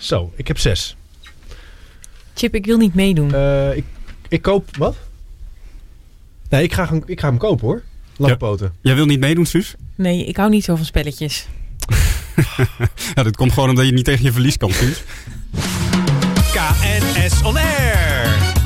Zo, ik heb zes. Chip, ik wil niet meedoen. Eh, ik, ik koop... Wat? Nee, ik ga, hem- ik ga hem kopen hoor. Lange Ja. poten. Jij wil niet meedoen, Suus? Nee, ik hou niet zo van spelletjes. Ja, dat komt gewoon omdat je niet tegen je verlies kan, Suus. KNS On Air.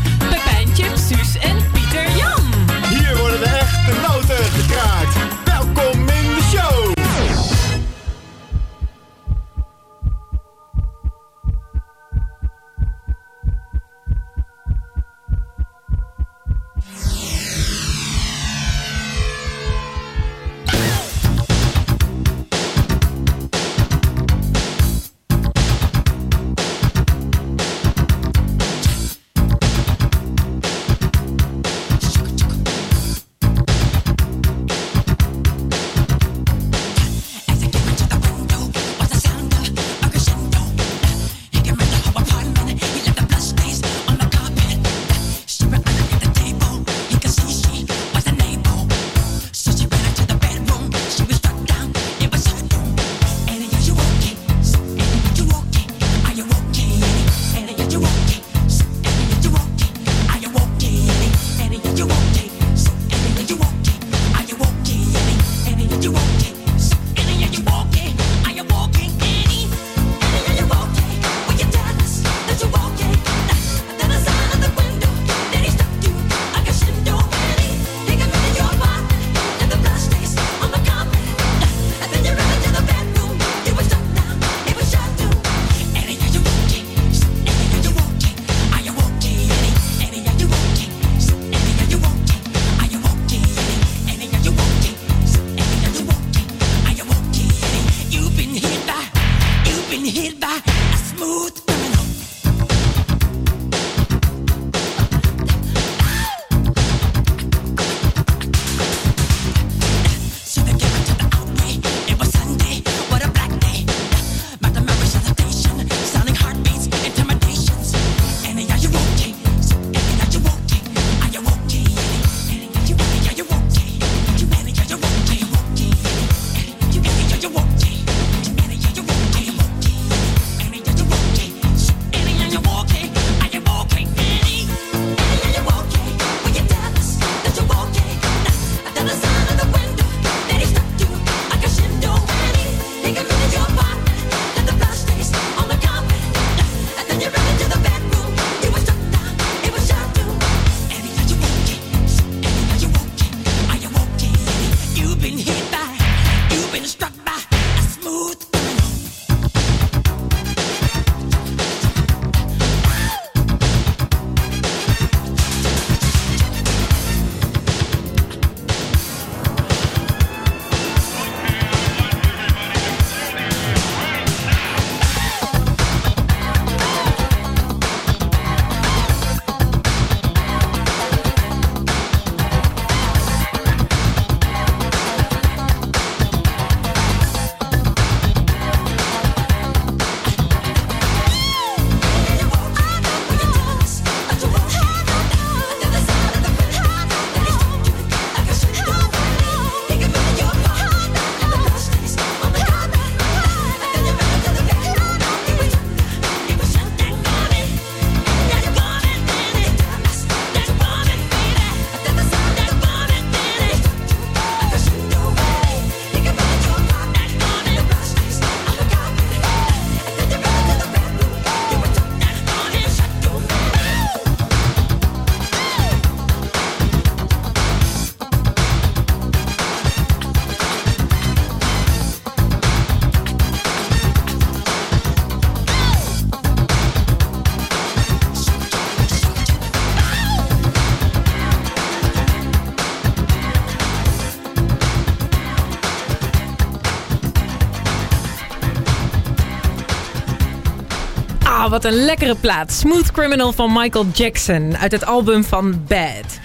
Wat een lekkere plaat. Smooth Criminal van Michael Jackson uit het album van Bad.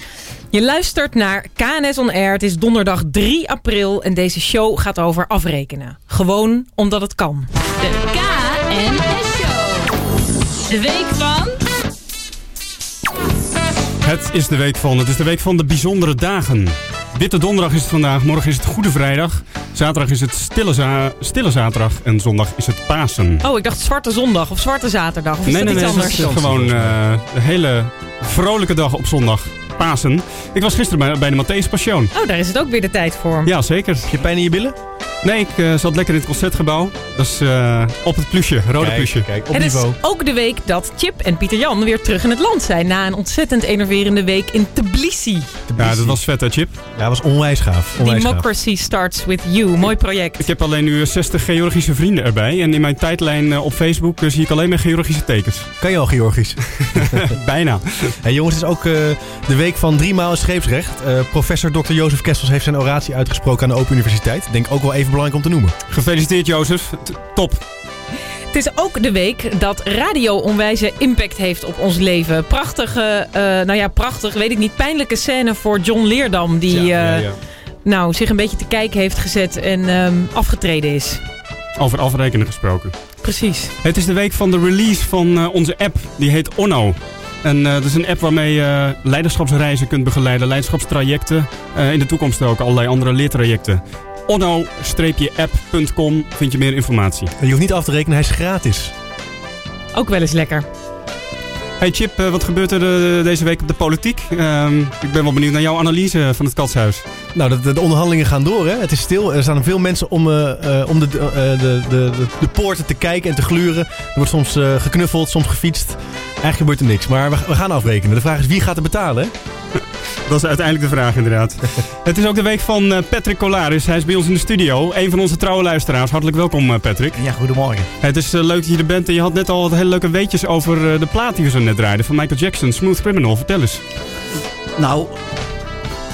Je luistert naar KNS On Air. Het is donderdag 3 april en deze show gaat over afrekenen. Gewoon omdat het kan. De KNS Show. De week van... Het is de week van. Het is de week van de bijzondere dagen. Witte donderdag is het vandaag. Morgen is het Goede Vrijdag. Zaterdag is het stille, za- stille zaterdag en zondag is het Pasen. Oh, ik dacht Zwarte Zondag of Zwarte Zaterdag. Of is nee, dat nee, iets nee, anders? het is gewoon eh, een hele vrolijke dag op zondag. Pasen. Ik was gisteren bij, bij de Matthäus Passion. Oh, daar is het ook weer de tijd voor. Ja, zeker. Heb je pijn in je billen? Nee, ik eh, zat lekker in het concertgebouw. Dat is eh, op het plusje, rode Kijk, plusje. Kijk, op Het is ook de week dat Chip en Pieter Jan weer terug in het land zijn. Na een ontzettend enerverende week in Tbilisi. Ja, dat was vet hè, Chip. Ja, dat was onwijs gaaf. Onwijs gaaf. Democracy starts with you. Mooi project. Ik heb alleen nu 60 Georgische vrienden erbij. En in mijn tijdlijn eh, op Facebook zie ik alleen maar Georgische tekens. Kan je al Georgisch? Bijna. Hey, jongens, het is ook eh, de week van drie maal scheepsrecht. Eh, professor Dr. Jozef Kessels heeft zijn oratie uitgesproken aan de Open Universiteit. Denk ook wel even belangrijk om te noemen. Gefeliciteerd Jozef. T- Top. Het is ook de week dat radio onwijze impact heeft op ons leven. Prachtige, eh, nou ja, prachtig, weet ik niet, pijnlijke scène voor John Leerdam. Die Ja, eh, ja. Nou, zich een beetje te kijken heeft gezet en ehm, afgetreden is. Over afrekenen gesproken. Precies. Het is de week van de release van eh, onze app. Die heet Onno. En eh, dat is een app waarmee je leiderschapsreizen kunt begeleiden. Leiderschapstrajecten. eh, in de toekomst ook allerlei andere leertrajecten. Onno-app.com vind je meer informatie. En je hoeft niet af te rekenen, hij is gratis. Ook wel eens lekker. Hey Chip, eh, wat gebeurt er eh, deze week op de politiek? Ehm, ik ben wel benieuwd naar jouw analyse van het Katshuis. Nou, de, de, de onderhandelingen gaan door, hè. Het is stil. Er staan veel mensen om, eh, om de, eh, de, de, de, de poorten te kijken en te gluren. Er wordt soms eh, geknuffeld, soms gefietst. Eigenlijk gebeurt er niks. Maar we, we gaan afrekenen. De vraag is, wie gaat er betalen, hè? Dat is uiteindelijk de vraag inderdaad. het is ook de week van eh, Patrick Colaris. Hij is bij ons in de studio. Een van onze trouwe luisteraars. Hartelijk welkom eh, Patrick. Ja, goedemorgen. Het is eh, leuk dat je er bent. En je had net al wat hele leuke weetjes over de plaat die we zo net draaiden. Van Michael Jackson, Smooth Criminal. Vertel eens. Nou,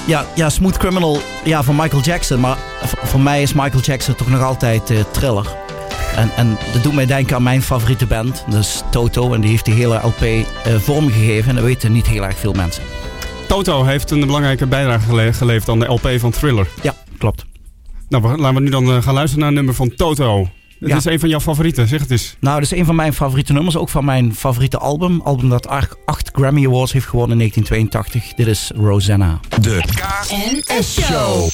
ja, ja, Smooth Criminal, ja, van Michael Jackson. Maar voor mij is Michael Jackson toch nog altijd eh, thriller. En, en dat doet mij denken aan mijn favoriete band, dus Toto. En die heeft die hele LP eh, vormgegeven. En dat weten niet heel erg veel mensen. Toto heeft een belangrijke bijdrage gele- geleverd aan de LP van Thriller. Ja, klopt. Nou, we- laten we nu dan eh, gaan luisteren naar een nummer van Toto. Het Ja. is een van jouw favorieten, zeg het eens. Nou, dat is een van mijn favoriete nummers. Ook van mijn favoriete album. Album dat acht, Grammy Awards heeft gewonnen in 1982. Dit is Rosanna. De NS Show.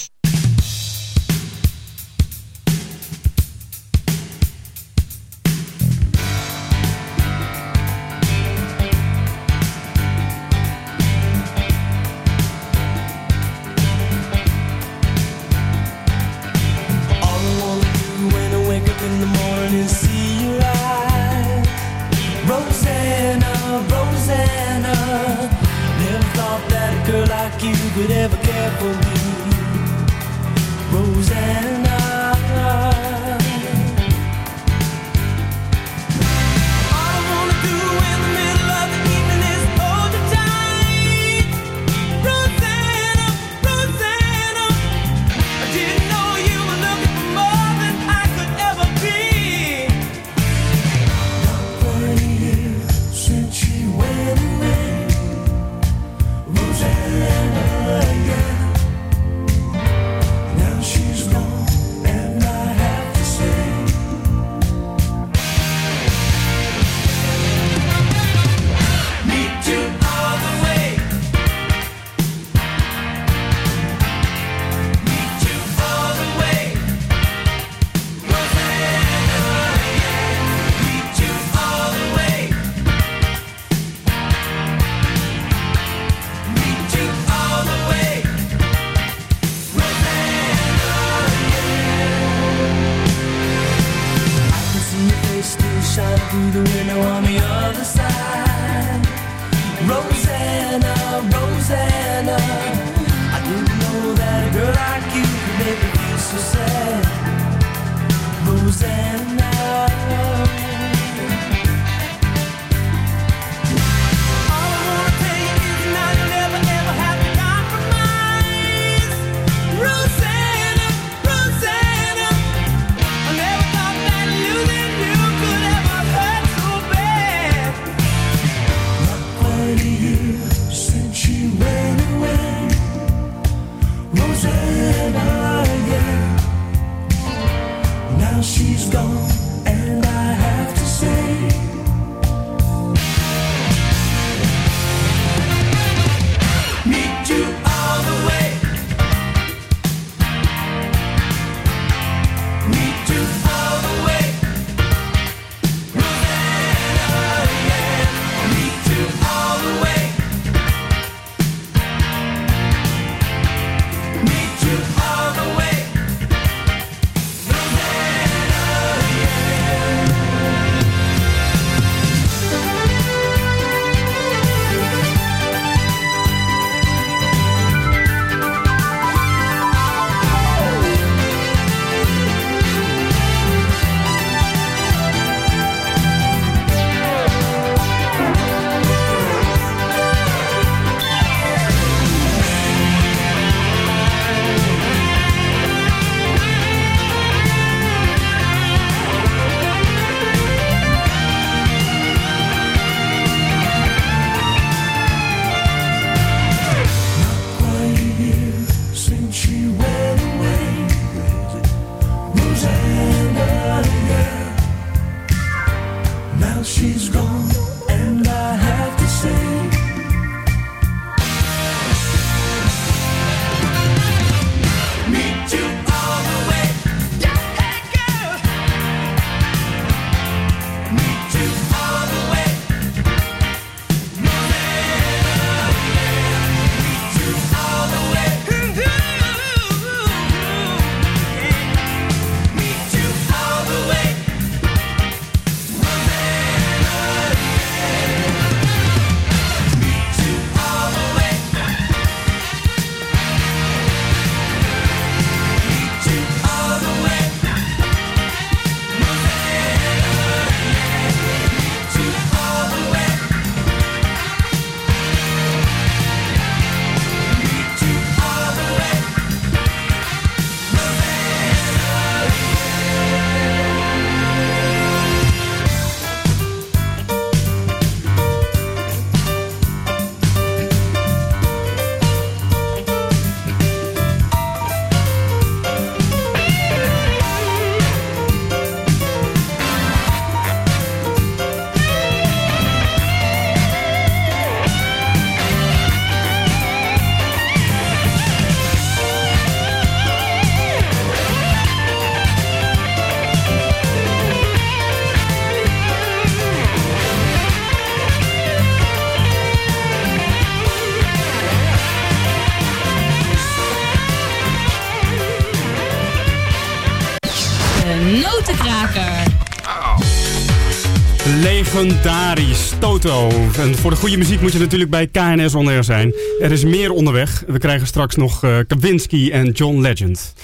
Legendarisch, Toto. En voor de goede muziek moet je natuurlijk bij KNS On Air zijn. Er is meer onderweg. We krijgen straks nog eh Kawinski en John Legend.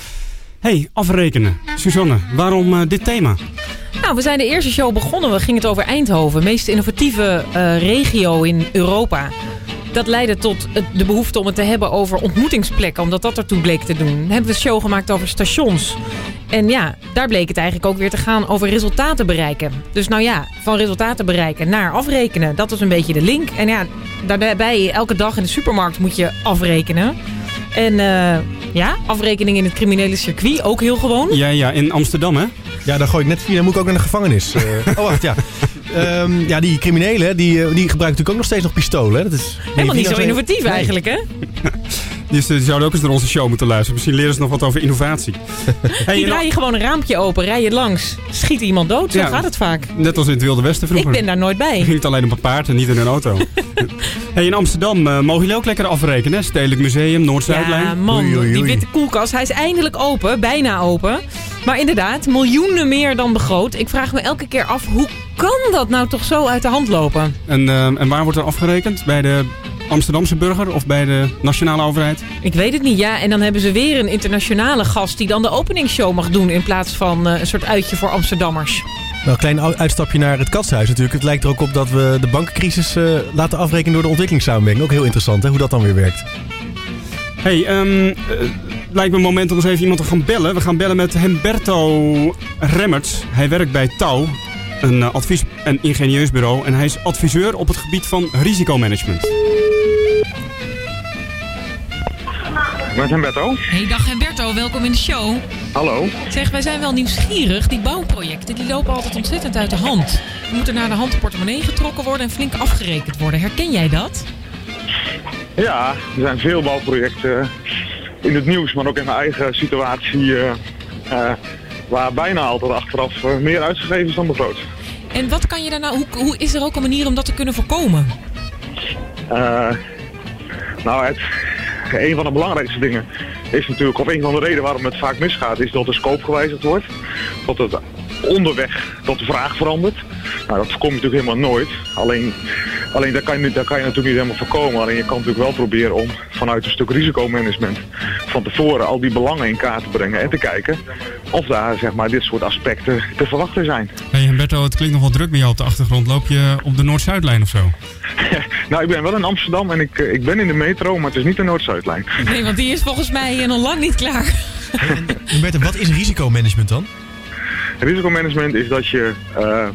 hey, afrekenen. Suzanne, waarom eh, dit thema? Nou, we zijn de eerste show begonnen. We gingen het over Eindhoven. Meest innovatieve eh, regio in Europa. Dat leidde tot de behoefte om het te hebben over ontmoetingsplekken. Omdat dat ertoe bleek te doen. Dan hebben we een show gemaakt over stations. En ja, daar bleek het eigenlijk ook weer te gaan over resultaten bereiken. Dus nou ja, van resultaten bereiken naar afrekenen. Dat was een beetje de link. En ja, daarbij elke dag in de supermarkt moet je afrekenen. En eh, ja, afrekening in het criminele circuit ook heel gewoon. Ja, ja, in Amsterdam, hè? Ja, dan gooi ik net via, dan moet ik ook naar de gevangenis. Eh, oh, wacht, ja. Ehm, ja, die criminelen, die, eh, die gebruiken natuurlijk ook nog steeds nog pistolen. Hè? Dat is Helemaal niet zo innovatief Nee. eigenlijk, hè? Die, die zouden ook eens naar onze show moeten luisteren. Misschien leren ze nog wat over innovatie. hey, Die en draai je gewoon een raampje open, rij je langs, schiet iemand dood. Zo Ja. gaat het vaak. Net als in het Wilde Westen vroeger. Ik ben daar nooit bij. Niet alleen op een paard en niet in een auto. hey, in Amsterdam eh, mogen jullie ook lekker afrekenen. hè? Stedelijk Museum, Noord-Zuidlijn. Ja, man, Oei, oei, die witte koelkast. Hij is eindelijk open, bijna open. Maar inderdaad, miljoenen meer dan begroot. Ik vraag me elke keer af, hoe kan dat nou toch zo uit de hand lopen? En, eh, en waar wordt er afgerekend? Bij de Amsterdamse burger of bij de nationale overheid? Ik weet het niet, ja. En dan hebben ze weer een internationale gast die dan de openingsshow mag doen... in plaats van eh, een soort uitje voor Amsterdammers. Nou, een klein uitstapje naar het katshuis natuurlijk. Het lijkt er ook op dat we de bankencrisis eh, laten afrekenen door de ontwikkelingssamenwerking. Ook heel interessant, hè, hoe dat dan weer werkt. hey, ehm, eh, lijkt me een moment om eens even iemand te gaan bellen. We gaan bellen met Humberto Remmerts. Hij werkt bij Touw, een eh, advies- en ingenieusbureau. En hij is adviseur op het gebied van risicomanagement. Met Humberto. Hey, dag Humberto, welkom in de show. Hallo. Zeg, wij zijn wel nieuwsgierig. Die bouwprojecten die lopen altijd ontzettend uit de hand. Er moet er naar de hand de portemonnee getrokken worden en flink afgerekend worden. Herken jij dat? Ja, er zijn veel bouwprojecten in het nieuws, maar ook in mijn eigen situatie. eh, eh, waar bijna altijd achteraf eh, meer uitgegeven is dan begroot. En wat kan je daar nou, hoe, hoe is er ook een manier om dat te kunnen voorkomen? Eh, nou, het, een van de belangrijkste dingen is natuurlijk, of een van de redenen waarom het vaak misgaat, is dat de scope gewijzigd wordt. Dat het onderweg, dat de vraag verandert. Nou, dat voorkom je natuurlijk helemaal nooit. Alleen, alleen daar, kan je, niet- daar kan je natuurlijk niet helemaal voorkomen. Alleen je kan natuurlijk wel proberen om vanuit een stuk risicomanagement van tevoren al die belangen in kaart te brengen en te kijken of daar zeg maar, dit soort aspecten te verwachten zijn. Hey Humberto, het klinkt nog wel druk bij jou op de achtergrond. Loop je op de Noord-Zuidlijn of zo? Nou, ik ben wel in Amsterdam en ik, eh, ik ben in de metro, maar het is niet de Noord-Zuidlijn. Nee, want die is volgens mij eh, nog lang niet klaar. Humberto, wat is risicomanagement dan? Risicomanagement is dat je, eh,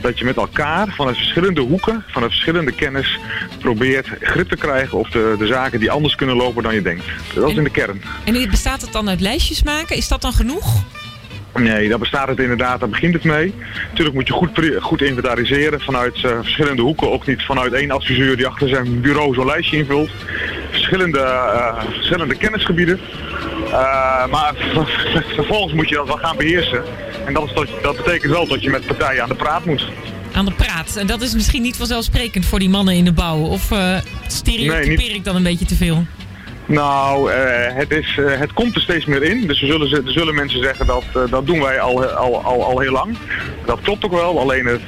dat je met elkaar vanuit verschillende hoeken, vanuit verschillende kennis, probeert grip te krijgen op de, de zaken die anders kunnen lopen dan je denkt. Dat is in de kern. En bestaat het dan uit lijstjes maken? Is dat dan genoeg? Nee, daar bestaat het inderdaad, daar begint het mee. Natuurlijk moet je goed, goed inventariseren vanuit eh, verschillende hoeken. Ook niet vanuit één adviseur die achter zijn bureau zo'n lijstje invult. Verschillende, eh, verschillende kennisgebieden. Maar ver- ver- vervolgens moet je dat wel gaan beheersen. En dat, is dat, dat betekent wel dat je met partijen aan de praat moet. Aan de praat. En dat is misschien niet vanzelfsprekend voor die mannen in de bouw. Of eh stereotypeer Nee, niet- ik dan een beetje te veel? Nou, eh, het, is, eh, het komt er steeds meer in. Dus er zullen, er zullen mensen zeggen dat dat doen wij al, al, al, al heel lang. Dat klopt ook wel. Alleen het,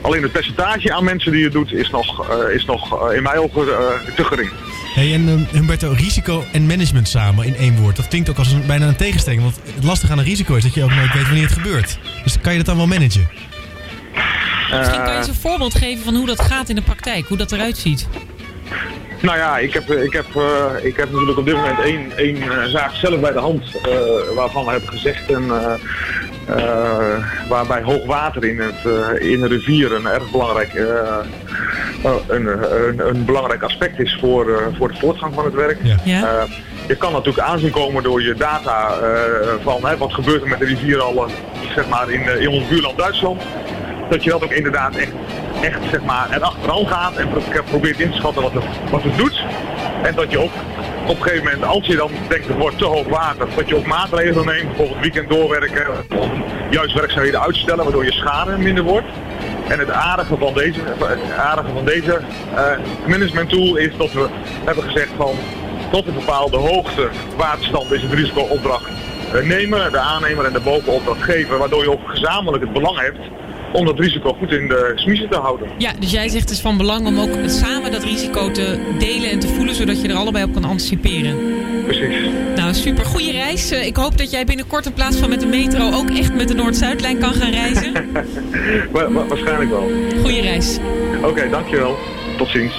alleen het percentage aan mensen die het doet is nog, eh, is nog eh, in mijn ogen eh, te gering. Hey, en eh, Humberto, risico en management samen in één woord. Dat klinkt ook als een, bijna een tegenstelling. Want het lastige aan een risico is dat je ook nooit weet wanneer het gebeurt. Dus kan je dat dan wel managen? Misschien kan je eens een voorbeeld geven van hoe dat gaat in de praktijk. Hoe dat eruit ziet. Nou ja, ik heb, ik heb, eh, ik heb natuurlijk op dit moment één, één eh, zaak zelf bij de hand eh, waarvan we hebben gezegd en, eh, eh, waarbij hoogwater in, het, eh, in de rivier een erg belangrijk, eh, eh, een, een, een belangrijk aspect is voor, eh, voor de voortgang van het werk. Ja. Ja? Eh, je kan natuurlijk aanzien komen door je data eh, van hè, wat gebeurt er met de rivier al eh, zeg maar in, eh, in ons buurland Duitsland. Dat je dat ook inderdaad echt, echt zeg maar, erachteraan gaat en pro- probeert in te schatten wat het, wat het doet. En dat je ook op een gegeven moment, als je dan denkt het wordt te hoog water, dat je ook maatregelen neemt, bijvoorbeeld weekend doorwerken, juist werkzaamheden uitstellen, waardoor je schade minder wordt. En het aardige van deze, aardige van deze eh, management tool is dat we hebben gezegd van tot een bepaalde hoogte waterstand is het risicoopdracht eh, nemen, de aannemer en de bovenopdracht geven, waardoor je ook gezamenlijk het belang hebt om dat risico goed in de smiezen te houden. Ja, dus jij zegt het is van belang om ook samen dat risico te delen en te voelen, zodat je er allebei op kan anticiperen. Precies. Nou, super. Goede reis. Eh, Ik hoop dat jij binnenkort in plaats van met de metro ook echt met de Noord-Zuidlijn kan gaan reizen. Wa- wa- waarschijnlijk wel. Goede reis. Oké, dankjewel. Tot ziens.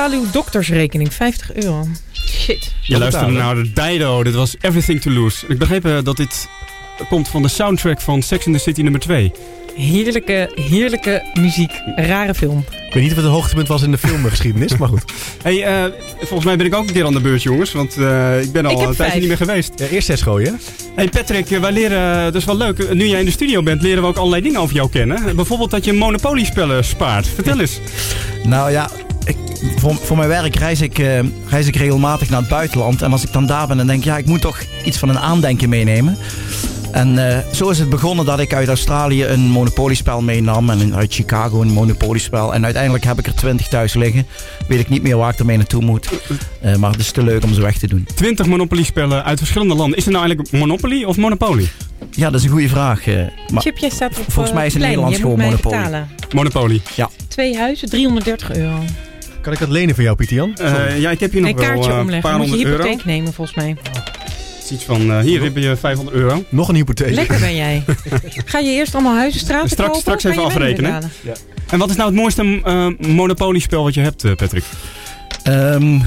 Betaal uw doktersrekening, 50 euro. Shit. Je luisterde naar de Dido, dit was Everything to Lose. Ik begreep eh, dat dit komt van de soundtrack van Sex in the City nummer 2. Heerlijke, heerlijke muziek. Rare film. Ik weet niet of het hoogtepunt was in de filmgeschiedenis, maar goed. Hey, eh, volgens mij ben ik ook een keer aan de beurt, jongens. Want eh, ik ben al Ik een tijdje niet meer geweest. Ja, eerst zes gooien, hè? Hey Patrick, wij leren, dat is wel leuk. Nu jij in de studio bent, leren we ook allerlei dingen over jou kennen. Bijvoorbeeld dat je Monopoly-spellen spaart. Vertel eens. Nou ja, voor, voor mijn werk reis ik, eh, reis ik regelmatig naar het buitenland. En als ik dan daar ben, dan denk ik, ja, ik moet toch iets van een aandenken meenemen. En eh, zo is het begonnen dat ik uit Australië een Monopoly-spel meenam. En uit Chicago een Monopoly-spel. En uiteindelijk heb ik er 20 thuis liggen. Weet ik niet meer waar ik ermee naartoe moet. Eh, maar het is te leuk om ze weg te doen. 20 Monopoly-spellen uit verschillende landen. Is het nou eigenlijk Monopoly of Monopoly? Ja, dat is een goede vraag. eh, maar Chip, jij staat op volgens mij is in plein. Nederland Jij gewoon Monopoly. betalen. Monopoly. Twee huizen, 330 euro. Kan ik dat lenen voor jou, Pieter Jan? Eh, ja, ik heb hier nog Een wel kaartje eh, een omleggen. paar Moet je honderd euro. hypotheek nemen, volgens mij. Het is iets van, eh, hier heb je 500 euro. Nog een hypotheek. Lekker ben jij. Ga je eerst allemaal huizen, straten Straks- kopen? straks even afrekenen. betalen? En wat is nou het mooiste eh, Monopoly-spel wat je hebt, eh, Patrick? Ehm,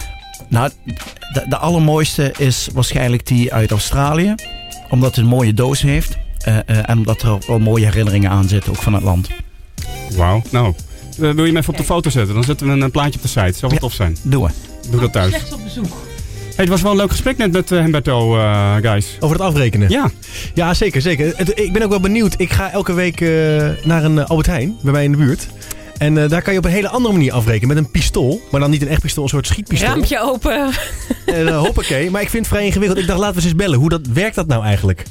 nou, de, de allermooiste is waarschijnlijk die uit Australië. Omdat het een mooie doos heeft. eh, eh, en omdat er wel mooie herinneringen aan zitten, ook van het land. Wauw. Nou, eh, wil je hem even op de foto zetten? Dan zetten we een eh, plaatje op de site. Zou wel Ja. tof zijn. Doe we. Doe dat thuis. Slechts op bezoek. Hey, het was wel een leuk gesprek net met eh, Humberto, eh, guys. Over het afrekenen. Ja. Ja, zeker, zeker. Het- ik ben ook wel benieuwd. Ik ga elke week eh, naar een eh, Albert Heijn, bij mij in de buurt. En eh, daar kan je op een hele andere manier afrekenen. Met een pistool. Maar dan niet een echt pistool, een soort schietpistool. Raampje open. En, eh, hoppakee. Maar ik vind het vrij ingewikkeld. Ik dacht, laten we eens eens bellen. Hoe dat, werkt dat nou eigenlijk?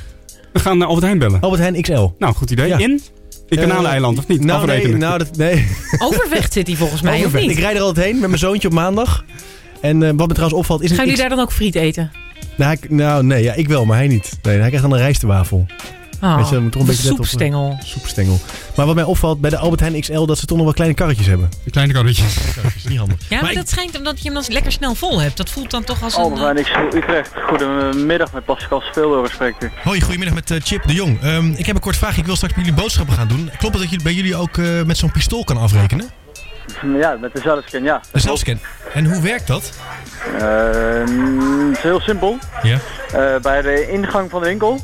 We gaan naar Albert Heijn bellen. Albert Heijn XL. Nou, goed idee. Ja. In? In Kanaleiland, of niet? Nou, Afrekenen. nee, nou, dat, nee. Overvecht zit hij volgens mij, of Overvecht. niet? Ik rijd er altijd heen met mijn zoontje op maandag. En eh, wat me trouwens opvalt is een Gaan jullie X- daar dan ook friet eten? Nou, ik- nou, nee, ja, ik wel, maar hij niet. Nee, hij krijgt dan een rijstewafel. Oh, Weet je, dan moet toch een de beetje letten op, eh, soepstengel. Maar wat mij opvalt bij de Albert Heijn XL, dat ze toch nog wel kleine karretjes hebben. Kleine karretje. Karretjes, niet handig. Ja, maar, Maar ik- dat schijnt omdat je hem dan lekker snel vol hebt. Dat voelt dan toch als een... Albert Heijn, ik Utrecht. Goedemiddag met Pascal Speeldover spreekt u. Hoi, goedemiddag met eh, Chip de Jong. Ehm, ik heb een kort vraag. Ik wil straks bij jullie boodschappen gaan doen. Klopt het dat je bij jullie ook eh, met zo'n pistool kan afrekenen? Ja, met de zelfscan, ja. Een zelfscan. En hoe werkt dat? Eh, het is heel simpel. Ja. Eh, bij de ingang van de winkel,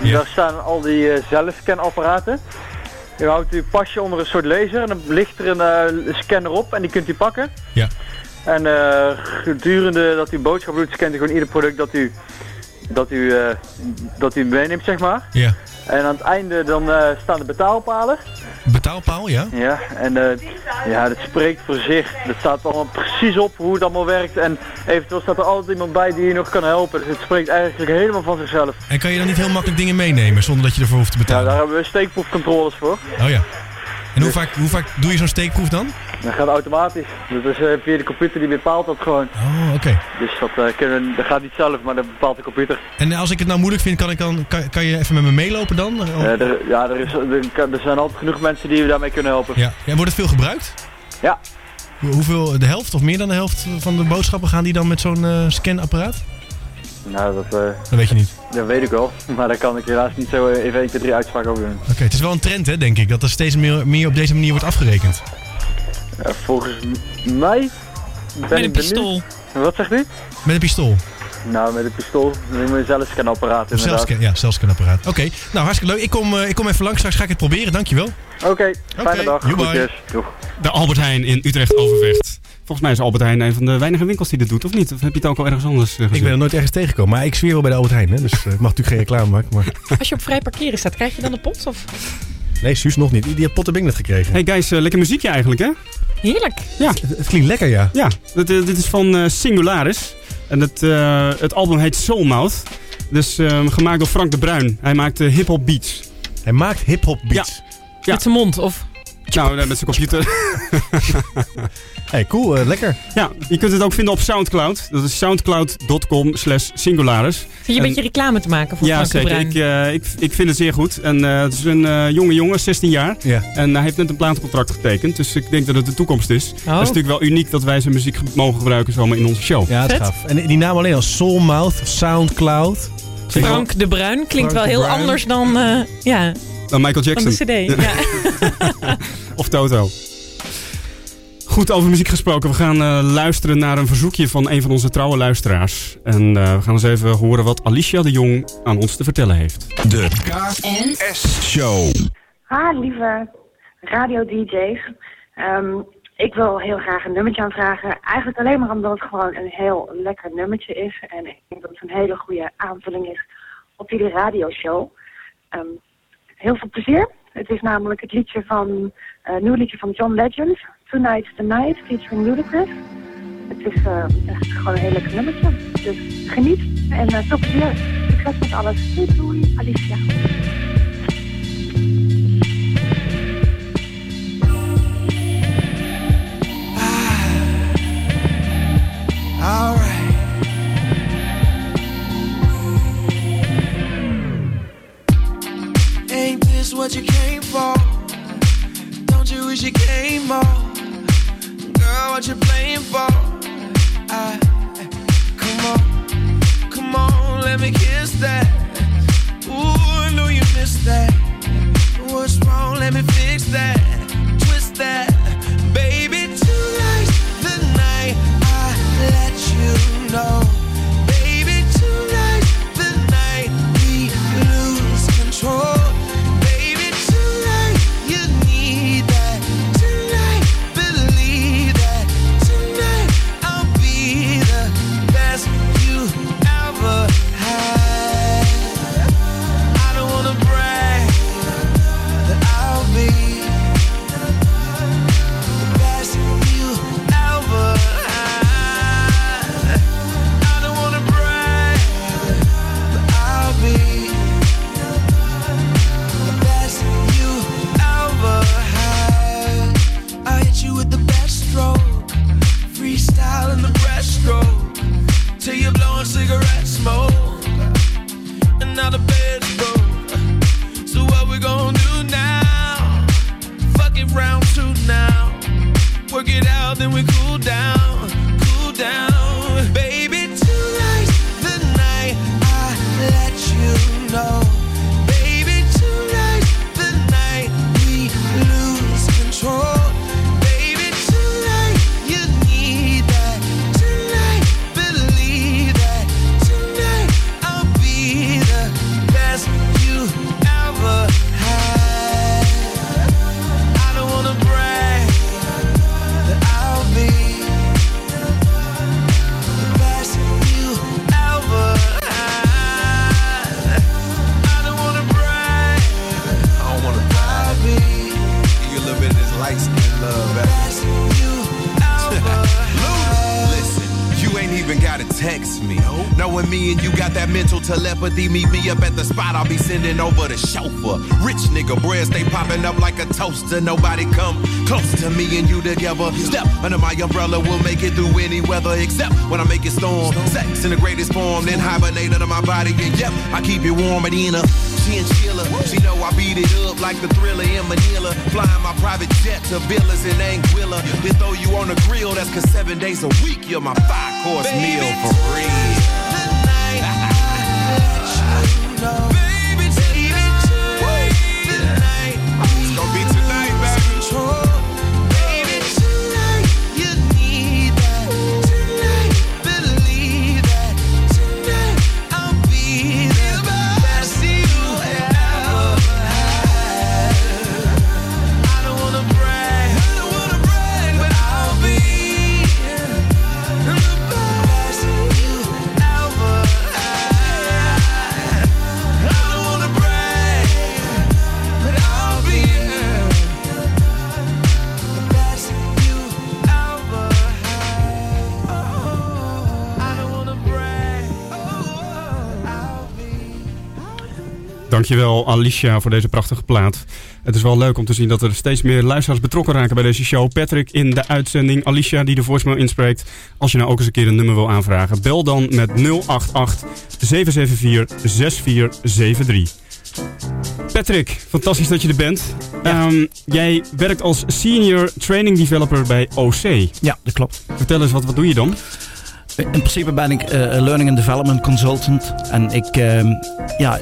Ja. daar staan al die eh, zelfscanapparaten. U houdt uw pasje onder een soort laser en dan ligt er een eh, scanner op en die kunt u pakken. Ja. En eh, gedurende dat u boodschap doet, scant u gewoon ieder product dat u, dat u, eh, dat u meeneemt, zeg maar. Ja. En aan het einde dan eh, staan de betaalpalen. Betaalpaal, ja? Ja, en eh, ja, dat spreekt voor zich. Dat staat allemaal precies op hoe het allemaal werkt. En eventueel staat er altijd iemand bij die je nog kan helpen. Dus het spreekt eigenlijk helemaal van zichzelf. En kan je dan niet heel makkelijk dingen meenemen zonder dat je ervoor hoeft te Ja, betalen? daar hebben we steekproefcontroles voor. Oh ja. En hoe vaak, hoe vaak doe je zo'n steekproef dan? Dat gaat automatisch. Dat is eh, via de computer die bepaalt dat gewoon. Oh, oké. Dus dat, eh, kunnen dat gaat niet zelf, maar dat bepaalt de computer. En als ik het nou moeilijk vind, kan, ik dan, kan, kan je even met me meelopen dan? Eh, er, ja, er, is, er, er zijn altijd genoeg mensen die we daarmee kunnen helpen. Ja. wordt het veel gebruikt? Ja. Hoe- Hoeveel, de helft of meer dan de helft van de boodschappen gaan die dan met zo'n scanapparaat? Nou, dat, eh, Dat weet je niet. dat weet ik wel. Maar daar kan ik helaas niet zo even 1, 2, 3 uitspraak over doen. Oké, het is wel een trend hè, denk ik, dat er steeds meer, meer op deze manier wordt afgerekend. Ja, volgens mij ben Met een benieuwd- pistool. Wat zegt u? Met een pistool. Nou, met een pistool. Dan moet je zelf scanapparaat Of inderdaad. zelfscan, ja, zelfscanapparaat. Oké, nou hartstikke leuk. Ik kom, eh, ik kom even langs, straks ga ik het proberen, dankjewel. Oké, fijne dag. Doeg. De Albert Heijn in Utrecht Overvecht. Volgens mij is Albert Heijn een van de weinige winkels die dit doet, of niet? Of heb je het ook al ergens anders eh, gezien? Ik ben er nooit ergens tegengekomen, maar ik zweer wel bij de Albert Heijn, hè, dus eh, ik mag natuurlijk geen reclame maken. Maar... Als je op vrij parkeren staat, krijg je dan de pot? Of? Nee, Suus nog niet. Die heeft Potterbing net gekregen. Hey guys, eh, lekker muziekje eigenlijk, hè? Heerlijk. Ja, Het, het klinkt lekker, ja. ja dit, eh, dit is van eh, Singularis. En het, eh, het album heet Soulmouth. Dus eh, gemaakt door Frank de Bruin. Hij maakt eh, hip-hop beats. Hij maakt hip-hop beats. Ja. Met zijn mond, of? Nou, met zijn computer. Hey, cool, eh, lekker. ja, je kunt het ook vinden op Soundcloud. Dat is soundcloud.com slash singularis. Vind je een En- beetje reclame te maken voor Ja, Frank de zeker. Bruin? Ik, eh, ik, ik vind het zeer goed. En eh, het is een eh, jonge jongen, 16 jaar. Ja. En hij heeft net een platencontract getekend. Dus ik denk dat het de toekomst is. Het is Oh. natuurlijk wel uniek dat wij zijn muziek ge- mogen gebruiken zomaar in onze show. Ja, het is Vet. gaaf. En die naam alleen al Soulmouth, Soundcloud. Frank de Bruin klinkt Frank wel heel Bruin. anders dan, eh, ja, Dan Michael Jackson. de cd. Ja. Of Toto. Goed, over muziek gesproken. We gaan eh, luisteren naar een verzoekje van een van onze trouwe luisteraars. En eh, we gaan eens even horen wat Alicia de Jong aan ons te vertellen heeft. De KS Show. Ha, lieve radio-dj's. Ehm, ik wil heel graag een nummertje aanvragen. Eigenlijk alleen maar omdat het gewoon een heel lekker nummertje is. En ik denk dat het een hele goede aanvulling is op jullie radioshow. Ehm heel veel plezier. Het is namelijk het liedje van, eh nieuw liedje van John Legend. Tonight's the Night, featuring Ludacris. Het is eh, echt gewoon een heel nummertje. Dus geniet en eh, veel plezier. Succes met alles. Doei doei, Alicia. What you came for? Don't you wish you came more? Girl, what you playing for? I, come on, come on, let me kiss that. Ooh, I know you missed that. What's wrong? Let me fix that. Twist that. Baby, tonight's the night I let you know. Telepathy, meet me up at the spot. I'll be sending over the chauffeur. Rich nigga bread they popping up like a toaster. Nobody come close to me and you together. Step under my umbrella, we'll make it through any weather except when I make it storm. Sex in the greatest form, then hibernate under my body. And yep, I keep it warm at in a chinchilla. She know I beat it up like the thriller in Manila. Flying my private jet to villas in Anguilla. Then throw you on the grill, that's cause seven days a week you're my five course meal for real. Dankjewel Alicia voor deze prachtige plaat. Het is wel leuk om te zien dat er steeds meer luisteraars betrokken raken bij deze show. Patrick in de uitzending, Alicia die de voicemail inspreekt. Als je nou ook eens een keer een nummer wil aanvragen, bel dan met 088 774 6473. Patrick, fantastisch dat je er bent. Ehm, jij werkt als Senior Training Developer bij OC. Ja, dat klopt. Vertel eens, wat, wat doe je dan? In principe ben ik eh, Learning and Development Consultant. En ik, ehm, ja,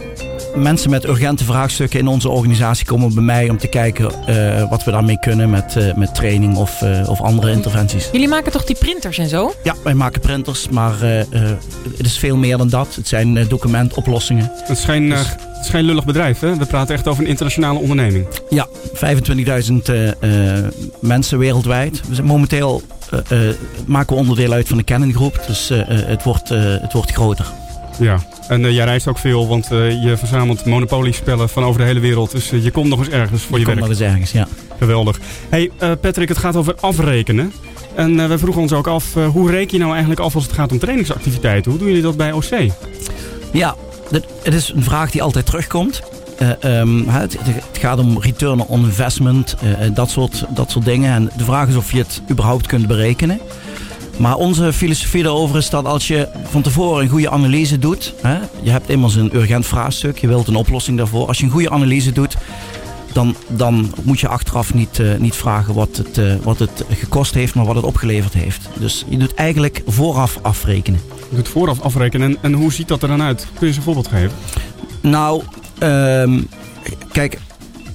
mensen met urgente vraagstukken in onze organisatie komen bij mij om te kijken eh, wat we daarmee kunnen met, eh, met training of, eh, of andere interventies. Jullie maken toch die printers en zo? Ja, wij maken printers, maar eh, eh, het is veel meer dan dat. Het zijn documentoplossingen. Het is geen, eh, het is geen lullig bedrijf, hè? We praten echt over een internationale onderneming. Ja, 25.000 eh, eh, mensen wereldwijd. We zijn momenteel maken we onderdeel uit van de Canon Groep, dus eh, eh, het, wordt, eh, het wordt groter. Ja, en eh, jij reist ook veel, want eh, je verzamelt Monopoly-spellen van over de hele wereld. Dus eh, je komt nog eens ergens voor je, komt werk. nog eens ergens, ja. Geweldig. hey, Patrick, het gaat over afrekenen. En we vroegen ons ook af, hoe reken je nou eigenlijk af als het gaat om trainingsactiviteiten? Hoe doen jullie dat bij OC? Ja, het is een vraag die altijd terugkomt. Eh, ehm, het, het gaat om return on investment, eh, dat, soort, dat soort dingen. En de vraag is of je het überhaupt kunt berekenen. Maar onze filosofie daarover is dat als je van tevoren een goede analyse doet. Hè, je hebt immers een urgent vraagstuk, je wilt een oplossing daarvoor. Als je een goede analyse doet, dan, dan moet je achteraf niet, eh, niet vragen wat het, eh, wat het gekost heeft, maar wat het opgeleverd heeft. Dus je doet eigenlijk vooraf afrekenen. Je doet vooraf afrekenen. En, en hoe ziet dat er dan uit? Kun je eens een voorbeeld geven? Nou, ehm, kijk,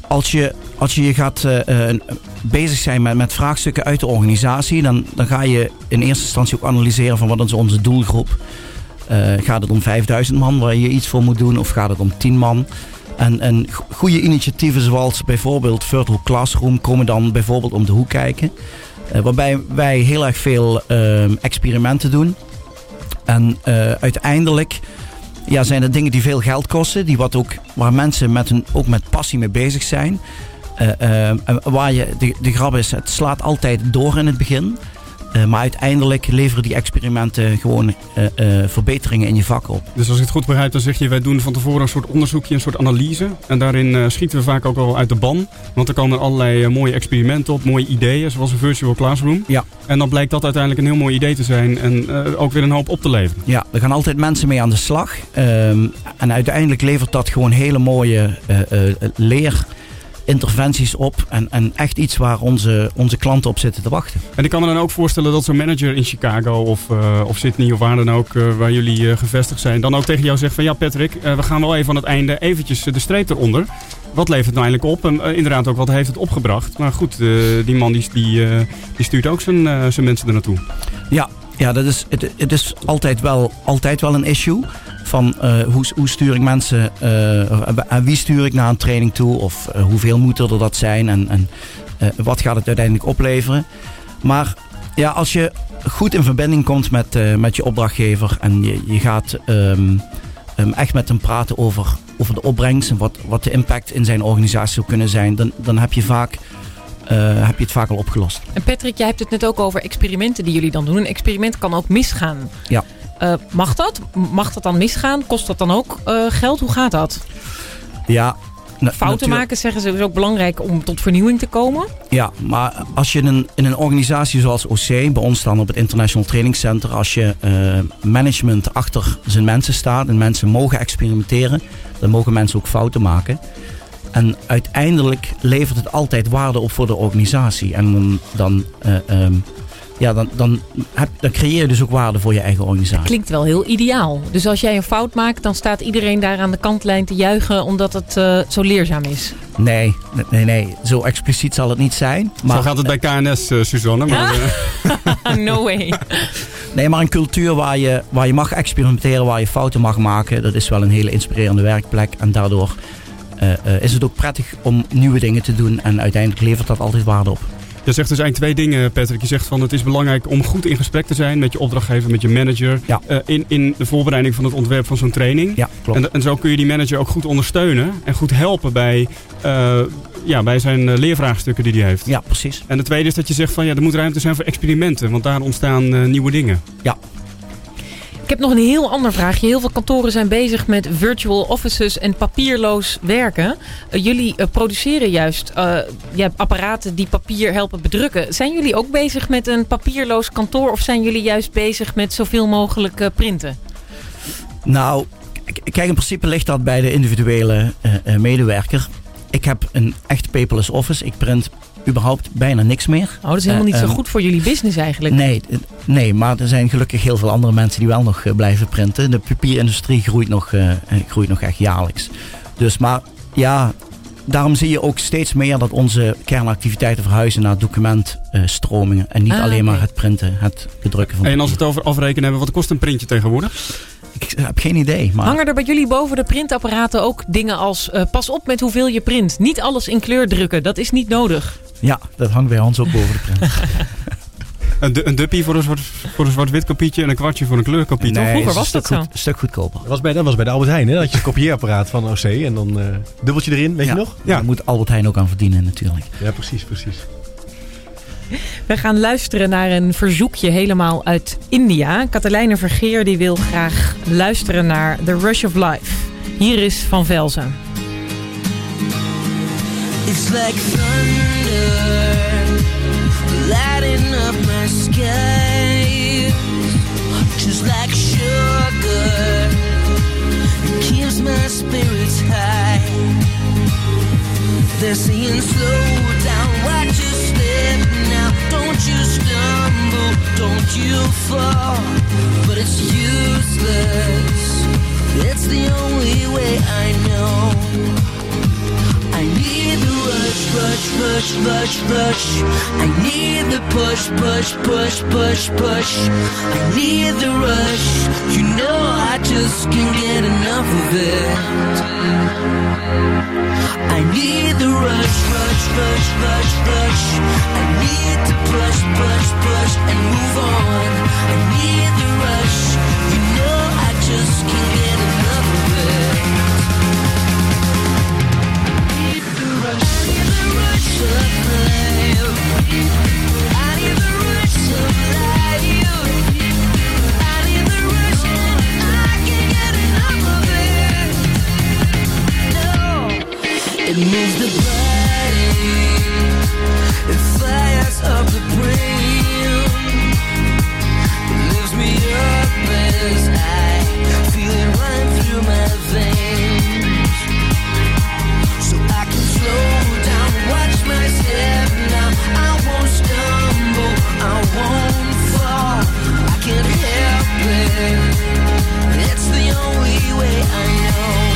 als je als je je gaat eh, eh, bezig zijn met, met vraagstukken uit de organisatie, dan, dan ga je in eerste instantie ook analyseren van wat is onze doelgroep. Eh, gaat het om 5000 man waar je iets voor moet doen of gaat het om 10 man? En, en go- goede initiatieven zoals bijvoorbeeld Virtual Classroom komen dan bijvoorbeeld om de hoek kijken. Waarbij wij heel erg veel ehm, experimenten doen. En uiteindelijk ja, zijn er dingen die veel geld kosten. Die wat ook, waar mensen met een, ook met passie mee bezig zijn. Eh, eh, waar je, de, de grap is, het slaat altijd door in het begin. Eh, maar uiteindelijk leveren die experimenten gewoon verbeteringen in je vak op. Dus als ik het goed begrijp, dan zeg je, wij doen van tevoren een soort onderzoekje, een soort analyse. En daarin schieten we vaak ook wel uit de ban. Want er komen allerlei mooie experimenten op, mooie ideeën, zoals een virtual classroom. Ja. En dan blijkt dat uiteindelijk een heel mooi idee te zijn en ook weer een hoop op te leveren. Ja, er gaan altijd mensen mee aan de slag. Ehm, en uiteindelijk levert dat gewoon hele mooie eh, leerinterventies op. En, en echt iets waar onze, onze klanten op zitten te wachten. En ik kan me dan ook voorstellen dat zo'n manager in Chicago of, eh, of Sydney of waar dan ook, eh, waar jullie eh, gevestigd zijn, dan ook tegen jou zegt van ja Patrick, we gaan wel even aan het einde eventjes de streep eronder. Wat levert het nou eigenlijk op? En inderdaad ook wat heeft het opgebracht? Maar goed, die man die, die, die stuurt ook zijn, zijn mensen er naartoe. Ja, ja dat is, het, het is altijd wel, altijd wel een issue. Van eh, hoe, hoe stuur ik mensen, eh, aan wie stuur ik naar een training toe? Of eh, hoeveel moet er dat zijn? En, en wat gaat het uiteindelijk opleveren? Maar ja, als je goed in verbinding komt met, met je opdrachtgever en je, je gaat ehm, ehm, echt met hem praten over, over de opbrengst en wat, wat de impact in zijn organisatie zou kunnen zijn, dan, dan heb, je vaak, heb je het vaak al opgelost. En Patrick, jij hebt het net ook over experimenten die jullie dan doen. Een experiment kan ook misgaan. Ja. Eh, mag dat? Mag dat dan misgaan? Kost dat dan ook eh, geld? Hoe gaat dat? Ja, Fouten natuurlijk- maken, zeggen ze, is ook belangrijk om tot vernieuwing te komen. Ja, maar als je in een, in een organisatie zoals OC, bij ons dan op het International Training Center, als je eh, management achter zijn mensen staat en mensen mogen experimenteren, dan mogen mensen ook fouten maken. En uiteindelijk levert het altijd waarde op voor de organisatie. En dan, dan, eh, ehm, ja, dan, dan, heb, dan creëer je dus ook waarde voor je eigen organisatie. Klinkt wel heel ideaal. Dus als jij een fout maakt, dan staat iedereen daar aan de kantlijn te juichen omdat het eh, zo leerzaam is. Nee, nee, nee, zo expliciet zal het niet zijn. Maar, Zo gaat het bij KNS, eh, Suzanne. Maar, eh, no way. Nee, maar een cultuur waar je, waar je mag experimenteren, waar je fouten mag maken, dat is wel een hele inspirerende werkplek. En daardoor eh, eh, is het ook prettig om nieuwe dingen te doen. En uiteindelijk levert dat altijd waarde op. Je zegt dus eigenlijk twee dingen, Patrick. Je zegt van het is belangrijk om goed in gesprek te zijn met je opdrachtgever, met je manager. eh, in, in de voorbereiding van het ontwerp van zo'n training. Ja, klopt. En, en zo kun je die manager ook goed ondersteunen en goed helpen bij, eh, ja, bij zijn eh, leervraagstukken die hij heeft. Ja, precies. En de tweede is dat je zegt van ja, er moet ruimte zijn voor experimenten, want daar ontstaan nieuwe dingen. Ja. Ik heb nog een heel ander vraagje. Heel veel kantoren zijn bezig met virtual offices en papierloos werken. Eh, jullie eh, produceren juist eh, apparaten die papier helpen bedrukken. Zijn jullie ook bezig met een papierloos kantoor of zijn jullie juist bezig met zoveel mogelijk printen? Nou, kijk, in principe ligt dat bij de individuele medewerker. Ik heb een echt paperless office. Ik print überhaupt bijna niks meer. Oh, dat is helemaal niet Eh, zo ehm, goed voor jullie business eigenlijk. Nee, eh, nee, maar er zijn gelukkig heel veel andere mensen die wel nog eh, blijven printen. De papierindustrie groeit nog, eh, eh, groeit nog echt jaarlijks. Dus maar ja, daarom zie je ook steeds meer dat onze kernactiviteiten verhuizen naar documentstromingen. en niet Ah, alleen maar het printen, het bedrukken van En als we het over afrekenen hebben, wat kost een printje tegenwoordig? Ik heb geen idee. Maar Hangen er bij jullie boven de printapparaten ook dingen als... eh, pas op met hoeveel je print. Niet alles in kleur drukken. Dat is niet nodig. ja, dat hangt bij ons ook boven de print. Een, een duppie voor een zwart- voor een zwart-wit kopietje en een kwartje voor een kleurkopie. toch? Nee, vroeger was dat stuk zo. goed- een stuk goedkoper. Dat was bij, dat was bij de Albert Heijn, hè? Dat had je een kopieerapparaat van OC en dan eh dubbeltje erin, weet ja. je nog? Ja. Daar moet Albert Heijn ook aan verdienen natuurlijk. Ja, precies, precies. We gaan luisteren naar een verzoekje helemaal uit India. Katelijne Vergeer die wil graag luisteren naar The Rush of Life. Hier is Van Velzen. It's like thunder lighting up my sky. Just like sugar, it keeps my spirits high. They're saying slow down, don't you fall. But it's useless. It's the only way I know. I need the rush, rush, rush, rush, rush. I need the push, push, push, push, push. I need the rush. You know I just can't get enough of it. I need the rush, rush, rush, rush, rush. I need to push, push, push and move on. I need the rush. You know I just can't get enough of it. It moves the body, it fires up the brain, it lifts me up as I feel it run through my veins so I can slow down, watch my step now. I won't stumble, I won't fall. I can't help it. It's the only way I know.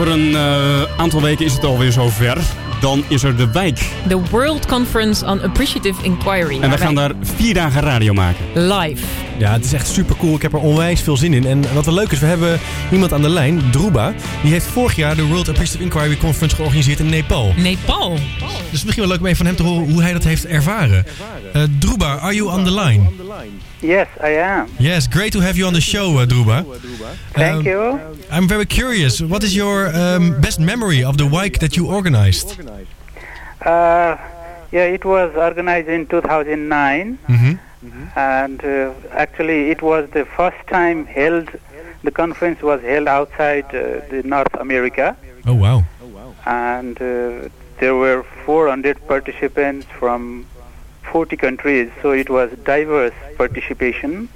Over een eh, aantal weken is het alweer zover. Dan is er de wijk. The World Conference on Appreciative Inquiry. En we gaan daar vier dagen radio maken. live Ja, het is echt super cool. Ik heb er onwijs veel zin in. En wat wel leuk is, we hebben iemand aan de lijn, Druba. Die heeft vorig jaar de World Appreciative Inquiry Conference georganiseerd in Nepal. Nepal? Dus misschien wel leuk om even van hem te horen hoe hij dat heeft ervaren. Uh, Druba, are you on the line? Yes, I am. Yes, great to have you on the show, uh, Druba. Thank Um, you. I'm very curious. What is your um, best memory of the WIKE that you organized? Uh, yeah, it was organized in 2009, Mhm. and uh, actually, it was the first time held. The conference was held outside uh, the North America, Oh, wow. and uh, there were 400 participants from 40 countries. So it was diverse participation.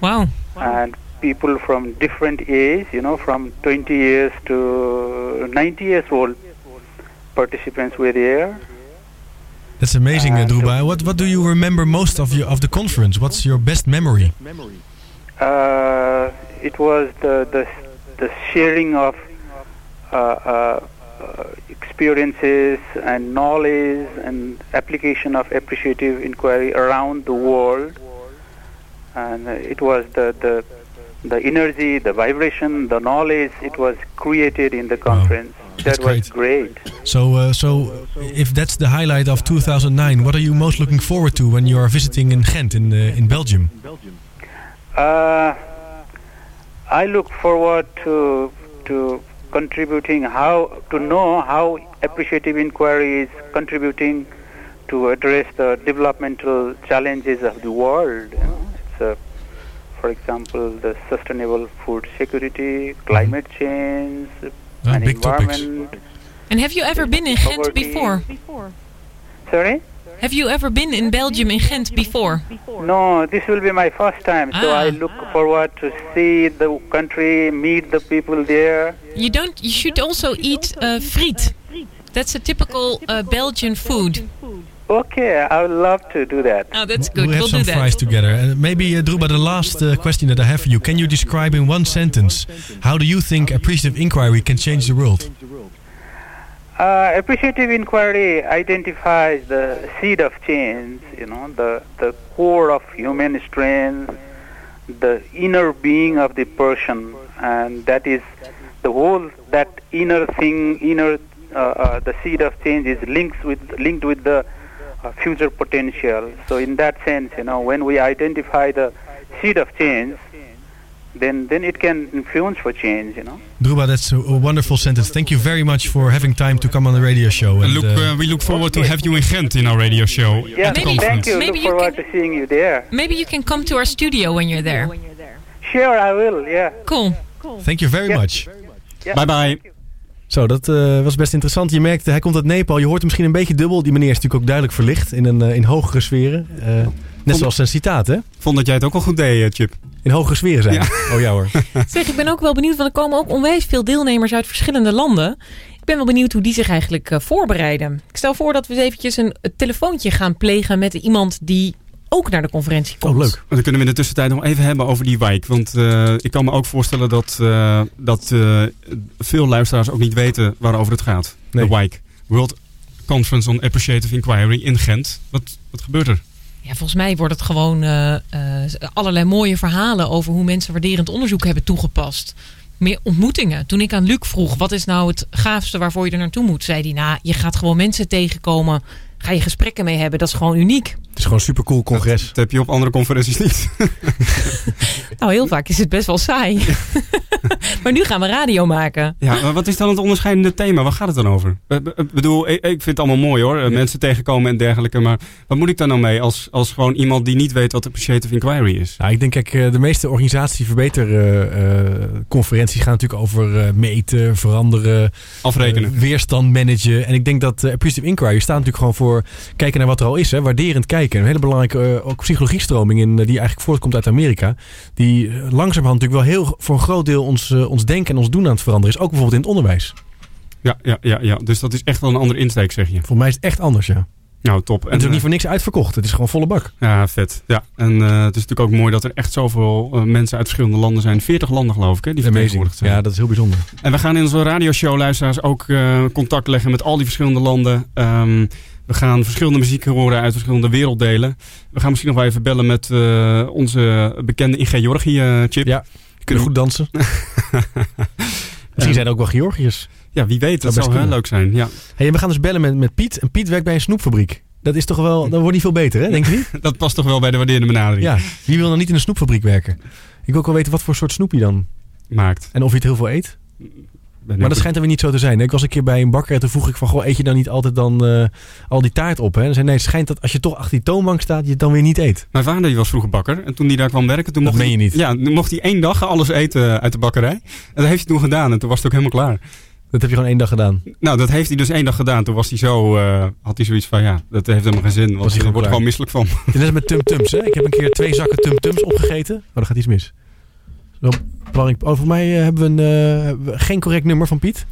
Wow. And people from different age, you know, from 20 years to 90 years old participants were there. That's amazing, uh, Druba. What What do you remember most of your of the conference? What's your best memory? Uh, it was the the the sharing of uh, uh, uh, experiences and knowledge and application of appreciative inquiry around the world. And uh, it was the the the energy, the vibration, the knowledge. It was created in the conference. That's that was great. So, uh, so if that's the highlight of 2009, what are you most looking forward to when you are visiting in Ghent in uh, in Belgium? Uh, I look forward to to contributing how to know how appreciative inquiry is contributing to address the developmental challenges of the world. you know. Uh, for example the sustainable food security, climate change, Ah, and big topics. environment. And have you ever been in Ghent before? Sorry. Have you ever been in Belgium in Ghent before? No, this will be my first time, so I look forward to see the country, meet the people there. You don't. You should also eat uh, friet. That's a typical uh, Belgian food. Okay, I would love to do that. Oh, that's We'll have some fries together. Uh, maybe, uh, Druba, the last uh, question that I have for you. Can you describe in one sentence how do you think appreciative inquiry can change the world? Uh, appreciative inquiry identifies the seed of change, you know, the, the core of human strength, the inner being of the person, and that is the whole, that inner thing, inner, uh, uh, the seed of change is linked with, linked with the future potential. So in that sense, you know, when we identify the seed of change, then, then it can influence for change, you know. Druba, that's a, a wonderful sentence. Thank you very much for having time to come on the radio show. And look, uh, we look forward to have you in Ghent in our radio show. Yeah, at the thank conference. you. Maybe Look you forward to seeing you there. Maybe you can come to our studio when you're there. Sure, I will. Yeah. Cool. cool. Thank you very Yeah. much. Bye bye. Zo, dat eh, was best interessant. Je merkte, hij komt uit Nepal. Je hoort hem misschien een beetje dubbel. Die meneer is natuurlijk ook duidelijk verlicht in, een, eh, in hogere sferen. Eh, net zoals zijn citaat, hè? Vond dat jij het ook al goed deed, Chip. In hogere sferen zijn. Oh ja hoor. Zeg, ik ben ook wel benieuwd, want er komen ook onwijs veel deelnemers uit verschillende landen. Ik ben wel benieuwd hoe die zich eigenlijk eh, voorbereiden. Ik stel voor dat we eens eventjes een, een telefoontje gaan plegen met iemand die ook naar de conferentie komt. Oh, leuk. Dan kunnen we in de tussentijd nog even hebben over die wijk. Want eh, ik kan me ook voorstellen dat, eh, dat eh, veel luisteraars ook niet weten waarover het gaat. Nee. De wijk. World Conference on Appreciative Inquiry in Gent. Wat, wat gebeurt er? Ja, volgens mij wordt het gewoon eh, eh, allerlei mooie verhalen over hoe mensen waarderend onderzoek hebben toegepast. Meer ontmoetingen. Toen ik aan Luc vroeg, wat is nou het gaafste waarvoor je er naartoe moet? Zei hij, nou, je gaat gewoon mensen tegenkomen. Ga je gesprekken mee hebben. Dat is gewoon uniek. Het is gewoon een supercool congres. Dat heb je op andere conferenties niet. Nou, heel vaak is het best wel saai. maar nu gaan we radio maken. Ja, maar wat is dan het onderscheidende thema? Waar gaat het dan over? Ik bedoel, ik, vind het allemaal mooi hoor. eh, Mensen tegenkomen en dergelijke. Maar wat moet ik daar nou mee als, als gewoon iemand die niet weet wat appreciative inquiry is? Nou, ik denk, kijk, eh, de meeste organisatie conferenties gaan natuurlijk over eh, meten, veranderen, Afrekenen. eh, weerstand managen. En ik denk dat eh, appreciative inquiry staat natuurlijk gewoon voor kijken naar wat er al is, hè, waarderend kijken. Een hele belangrijke eh, ook psychologiestroming in, eh, die eigenlijk voortkomt uit Amerika, die eh, langzamerhand natuurlijk wel heel voor een groot deel ons, ons denken en ons doen aan het veranderen is. Ook bijvoorbeeld in het onderwijs. Ja, ja, ja, ja. Dus dat is echt wel een andere insteek, zeg je. Voor mij is het echt anders, ja. Nou, top. En het is ook niet voor niks uitverkocht. Het is gewoon volle bak. Ja, vet. Ja. En het is natuurlijk ook mooi dat er echt zoveel mensen uit verschillende landen zijn. 40 landen geloof ik, hè, die vertegenwoordigd zijn. Ja, dat is heel bijzonder. En we gaan in onze radioshow, luisteraars, ook contact leggen met al die verschillende landen. Ehm, We gaan verschillende muziek horen uit verschillende werelddelen. We gaan misschien nog wel even bellen met eh, onze bekende in Georgië, eh, Chip. Ja, kunnen goed dansen. Misschien zijn er ook wel Georgiërs. Ja, wie weet. Dat zou heel leuk zijn. Ja. Hey, we gaan dus bellen met, met Piet. En Piet werkt bij een snoepfabriek. Dat is toch wel, dat wordt niet veel beter, hè? Denk je niet? Dat past toch wel bij de waarderende benadering. Ja, wie wil dan niet in een snoepfabriek werken? Ik wil ook wel weten wat voor soort snoep je dan maakt. En of je het heel veel eet. Maar dat schijnt er weer niet zo te zijn. Ik was een keer bij een bakker en toen vroeg ik van... Goh, eet je dan niet altijd dan eh, al die taart op? Hè? En zei nee, het schijnt dat als je toch achter die toonbank staat... je het dan weer niet eet. Mijn vader die was vroeger bakker. En toen hij daar kwam werken, toen Dat mocht meen hij, je niet. Ja, toen mocht hij één dag alles eten uit de bakkerij. En dat heeft hij toen gedaan. En toen was het ook helemaal klaar. Dat heb je gewoon één dag gedaan? Nou, dat heeft hij dus één dag gedaan. Toen was hij zo, eh, had hij zoiets van, ja, dat heeft helemaal geen zin. Want Was hij hij wordt gewoon misselijk van. Het is net als met tumtums, hè? Ik heb een keer twee zakken tumtums opgegeten. Oh, dan gaat iets mis. Belangrijk. Oh, voor mij eh, hebben we, een, eh, geen correct nummer van Piet.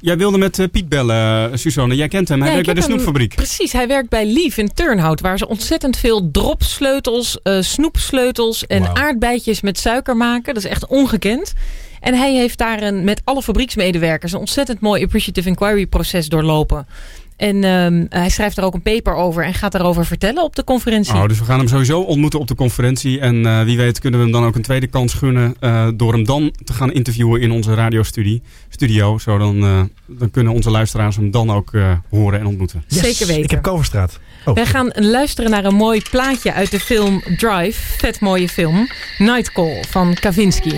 Jij wilde met eh, Piet bellen, uh, Suzanne. Jij kent hem. Hij Ja, werkt bij de hem- snoepfabriek. Precies, hij werkt bij Lief in Turnhout, waar ze ontzettend veel dropsleutels, eh, snoepsleutels en Wauw. aardbeidjes met suiker maken. Dat is echt ongekend. En hij heeft daar een, met alle fabrieksmedewerkers een ontzettend mooi appreciative inquiry proces doorlopen. En ehm, hij schrijft er ook een paper over en gaat daarover vertellen op de conferentie. Oh, dus we gaan hem sowieso ontmoeten op de conferentie. En eh, wie weet kunnen we hem dan ook een tweede kans gunnen. eh, door hem dan te gaan interviewen in onze radiostudie. Studio. Zo dan, eh, dan kunnen onze luisteraars hem dan ook eh, horen en ontmoeten. Zeker weten. Ik heb Koverstraat. Oh. Wij gaan luisteren naar een mooi plaatje uit de film Drive. Vet mooie film. Night Call van Kavinsky.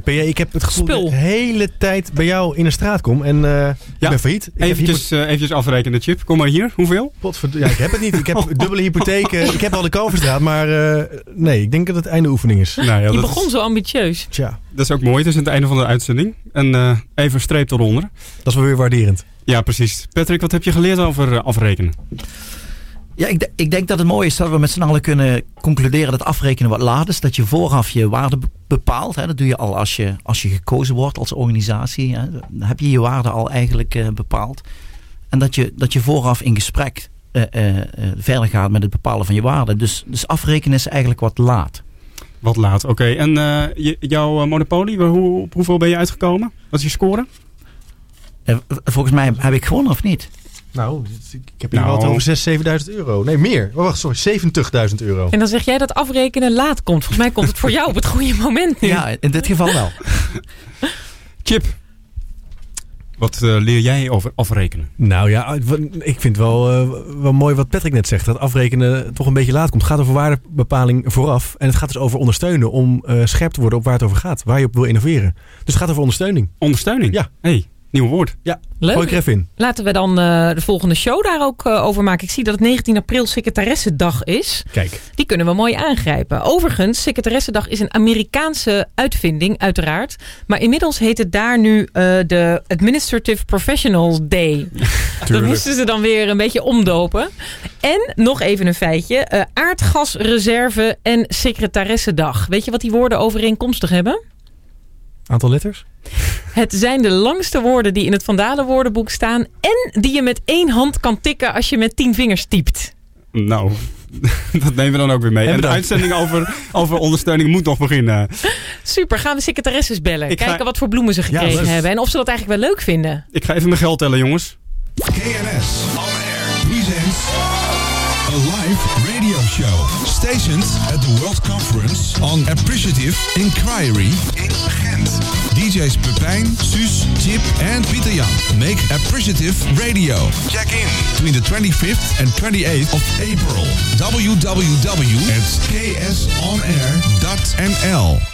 PJ, ik heb het gevoel dat ik de hele tijd bij jou in de straat kom. En eh, ik ben failliet. Ik heb Eventjes, eh, eventjes afrekenen, Chip. Kom maar hier. Hoeveel? Potverd- Ja, ik heb het niet. Ik heb dubbele hypotheken. Ik heb al de Kalverstraat, maar eh, nee, ik denk dat het einde oefening is. Nou ja, Je begon zo ambitieus. Tja, dat is ook mooi. Het is het einde van de uitzending. En eh, even streep eronder. dat is wel weer waarderend. Ja, precies. Patrick, wat heb je geleerd over afrekenen? Ja, ik, ik denk dat het mooi is dat we met z'n allen kunnen concluderen dat afrekenen wat laat is. Dat je vooraf je waarde be- bepaalt. Hè. Dat doe je al als je, als je gekozen wordt als organisatie. Hè. Dan heb je je waarde al eigenlijk eh, bepaald. En dat je, dat je vooraf in gesprek eh, eh, verder gaat met het bepalen van je waarde. Dus, dus afrekenen is eigenlijk wat laat. Wat laat, oké. En jouw Monopoly, waar- hoe, op hoeveel ben je uitgekomen? Wat is je score? Volgens mij heb ik gewonnen of niet? Nou, ik heb hier Nou. wel over 6.000, 7.000 euro. Nee, meer. Oh, wacht, sorry, 70.000 euro. En dan zeg jij dat afrekenen laat komt. Volgens mij komt het voor jou op het goede moment nu. Ja, in dit geval wel. Chip, wat eh, leer jij over afrekenen? Nou ja, ik vind wel, eh, wel mooi wat Patrick net zegt. Dat afrekenen toch een beetje laat komt. Het gaat over waardebepaling vooraf. En het gaat dus over ondersteunen om eh, scherp te worden op waar het over gaat. Waar je op wil innoveren. Dus het gaat over ondersteuning. Ondersteuning? Ja. hey, nieuw woord. Ja, Leuk. gooi ik er even in. Laten we dan eh, de volgende show daar ook eh, over maken. Ik zie dat het 19 april Secretaressendag is. Kijk. Die kunnen we mooi aangrijpen. Overigens, Secretaressendag is een Amerikaanse uitvinding, uiteraard. Maar inmiddels heet het daar nu eh, de Administrative Professionals Day. Dat moesten ze dan weer een beetje omdopen. En nog even een feitje. eh, aardgasreserve en Secretaressendag. Weet je wat die woorden overeenkomstig hebben? Aantal letters? Het zijn de langste woorden die in het Vandalen woordenboek staan. En die je met één hand kan tikken als je met tien vingers typt. Nou, dat nemen we dan ook weer mee. En En de uitzending over, over ondersteuning moet nog beginnen. Super, gaan we secretaresses bellen. Ik ga- Kijken wat voor bloemen ze gekregen hebben. En of ze dat eigenlijk wel leuk vinden. Ik ga even mijn geld tellen, jongens. KNS On Air presents a live radio show stationed at the World Conference on Appreciative Inquiry in Gent. DJ's Pepijn, Suus, Chip and Peter Jan make appreciative radio. Check in between the 25th and 28th of April. www.ksonair.nl